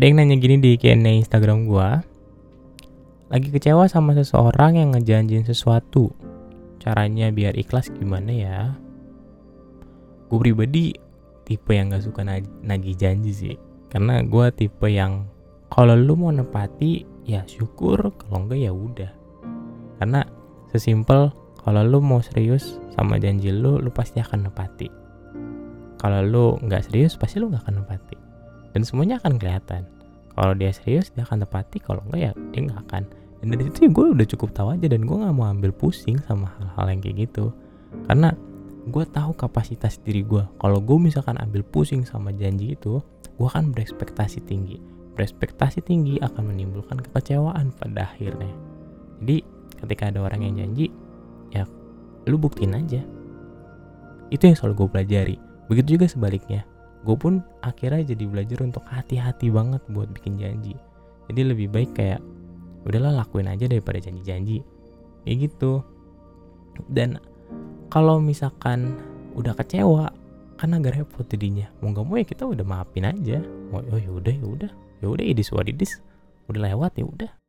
ada yang nanya gini di Q&A Instagram gua. Lagi kecewa sama seseorang yang ngejanjin sesuatu. Caranya biar ikhlas gimana ya? Gue pribadi tipe yang gak suka nagih janji sih. Karena gue tipe yang kalau lu mau nepati ya syukur. Kalau enggak ya udah. Karena sesimpel kalau lu mau serius sama janji lu lu pasti akan nepati. Kalau lu nggak serius pasti lu nggak akan nepati dan semuanya akan kelihatan. Kalau dia serius dia akan tepati. Kalau enggak ya dia nggak akan. Dan dari situ gue udah cukup tahu aja dan gue nggak mau ambil pusing sama hal-hal yang kayak gitu. Karena gue tahu kapasitas diri gue kalau gue misalkan ambil pusing sama janji itu gue akan berekspektasi tinggi. Berekspektasi tinggi akan menimbulkan kekecewaan pada akhirnya. Jadi ketika ada orang yang janji ya lu buktiin aja. Itu yang selalu gue pelajari. Begitu juga sebaliknya gue pun akhirnya jadi belajar untuk hati-hati banget buat bikin janji. Jadi lebih baik kayak udahlah lakuin aja daripada janji-janji. Kayak gitu. Dan kalau misalkan udah kecewa kan agak repot jadinya. Mau gak mau ya kita udah maafin aja. Oh, oh ya udah ya udah. Ya udah idis wadidis udah lewat ya udah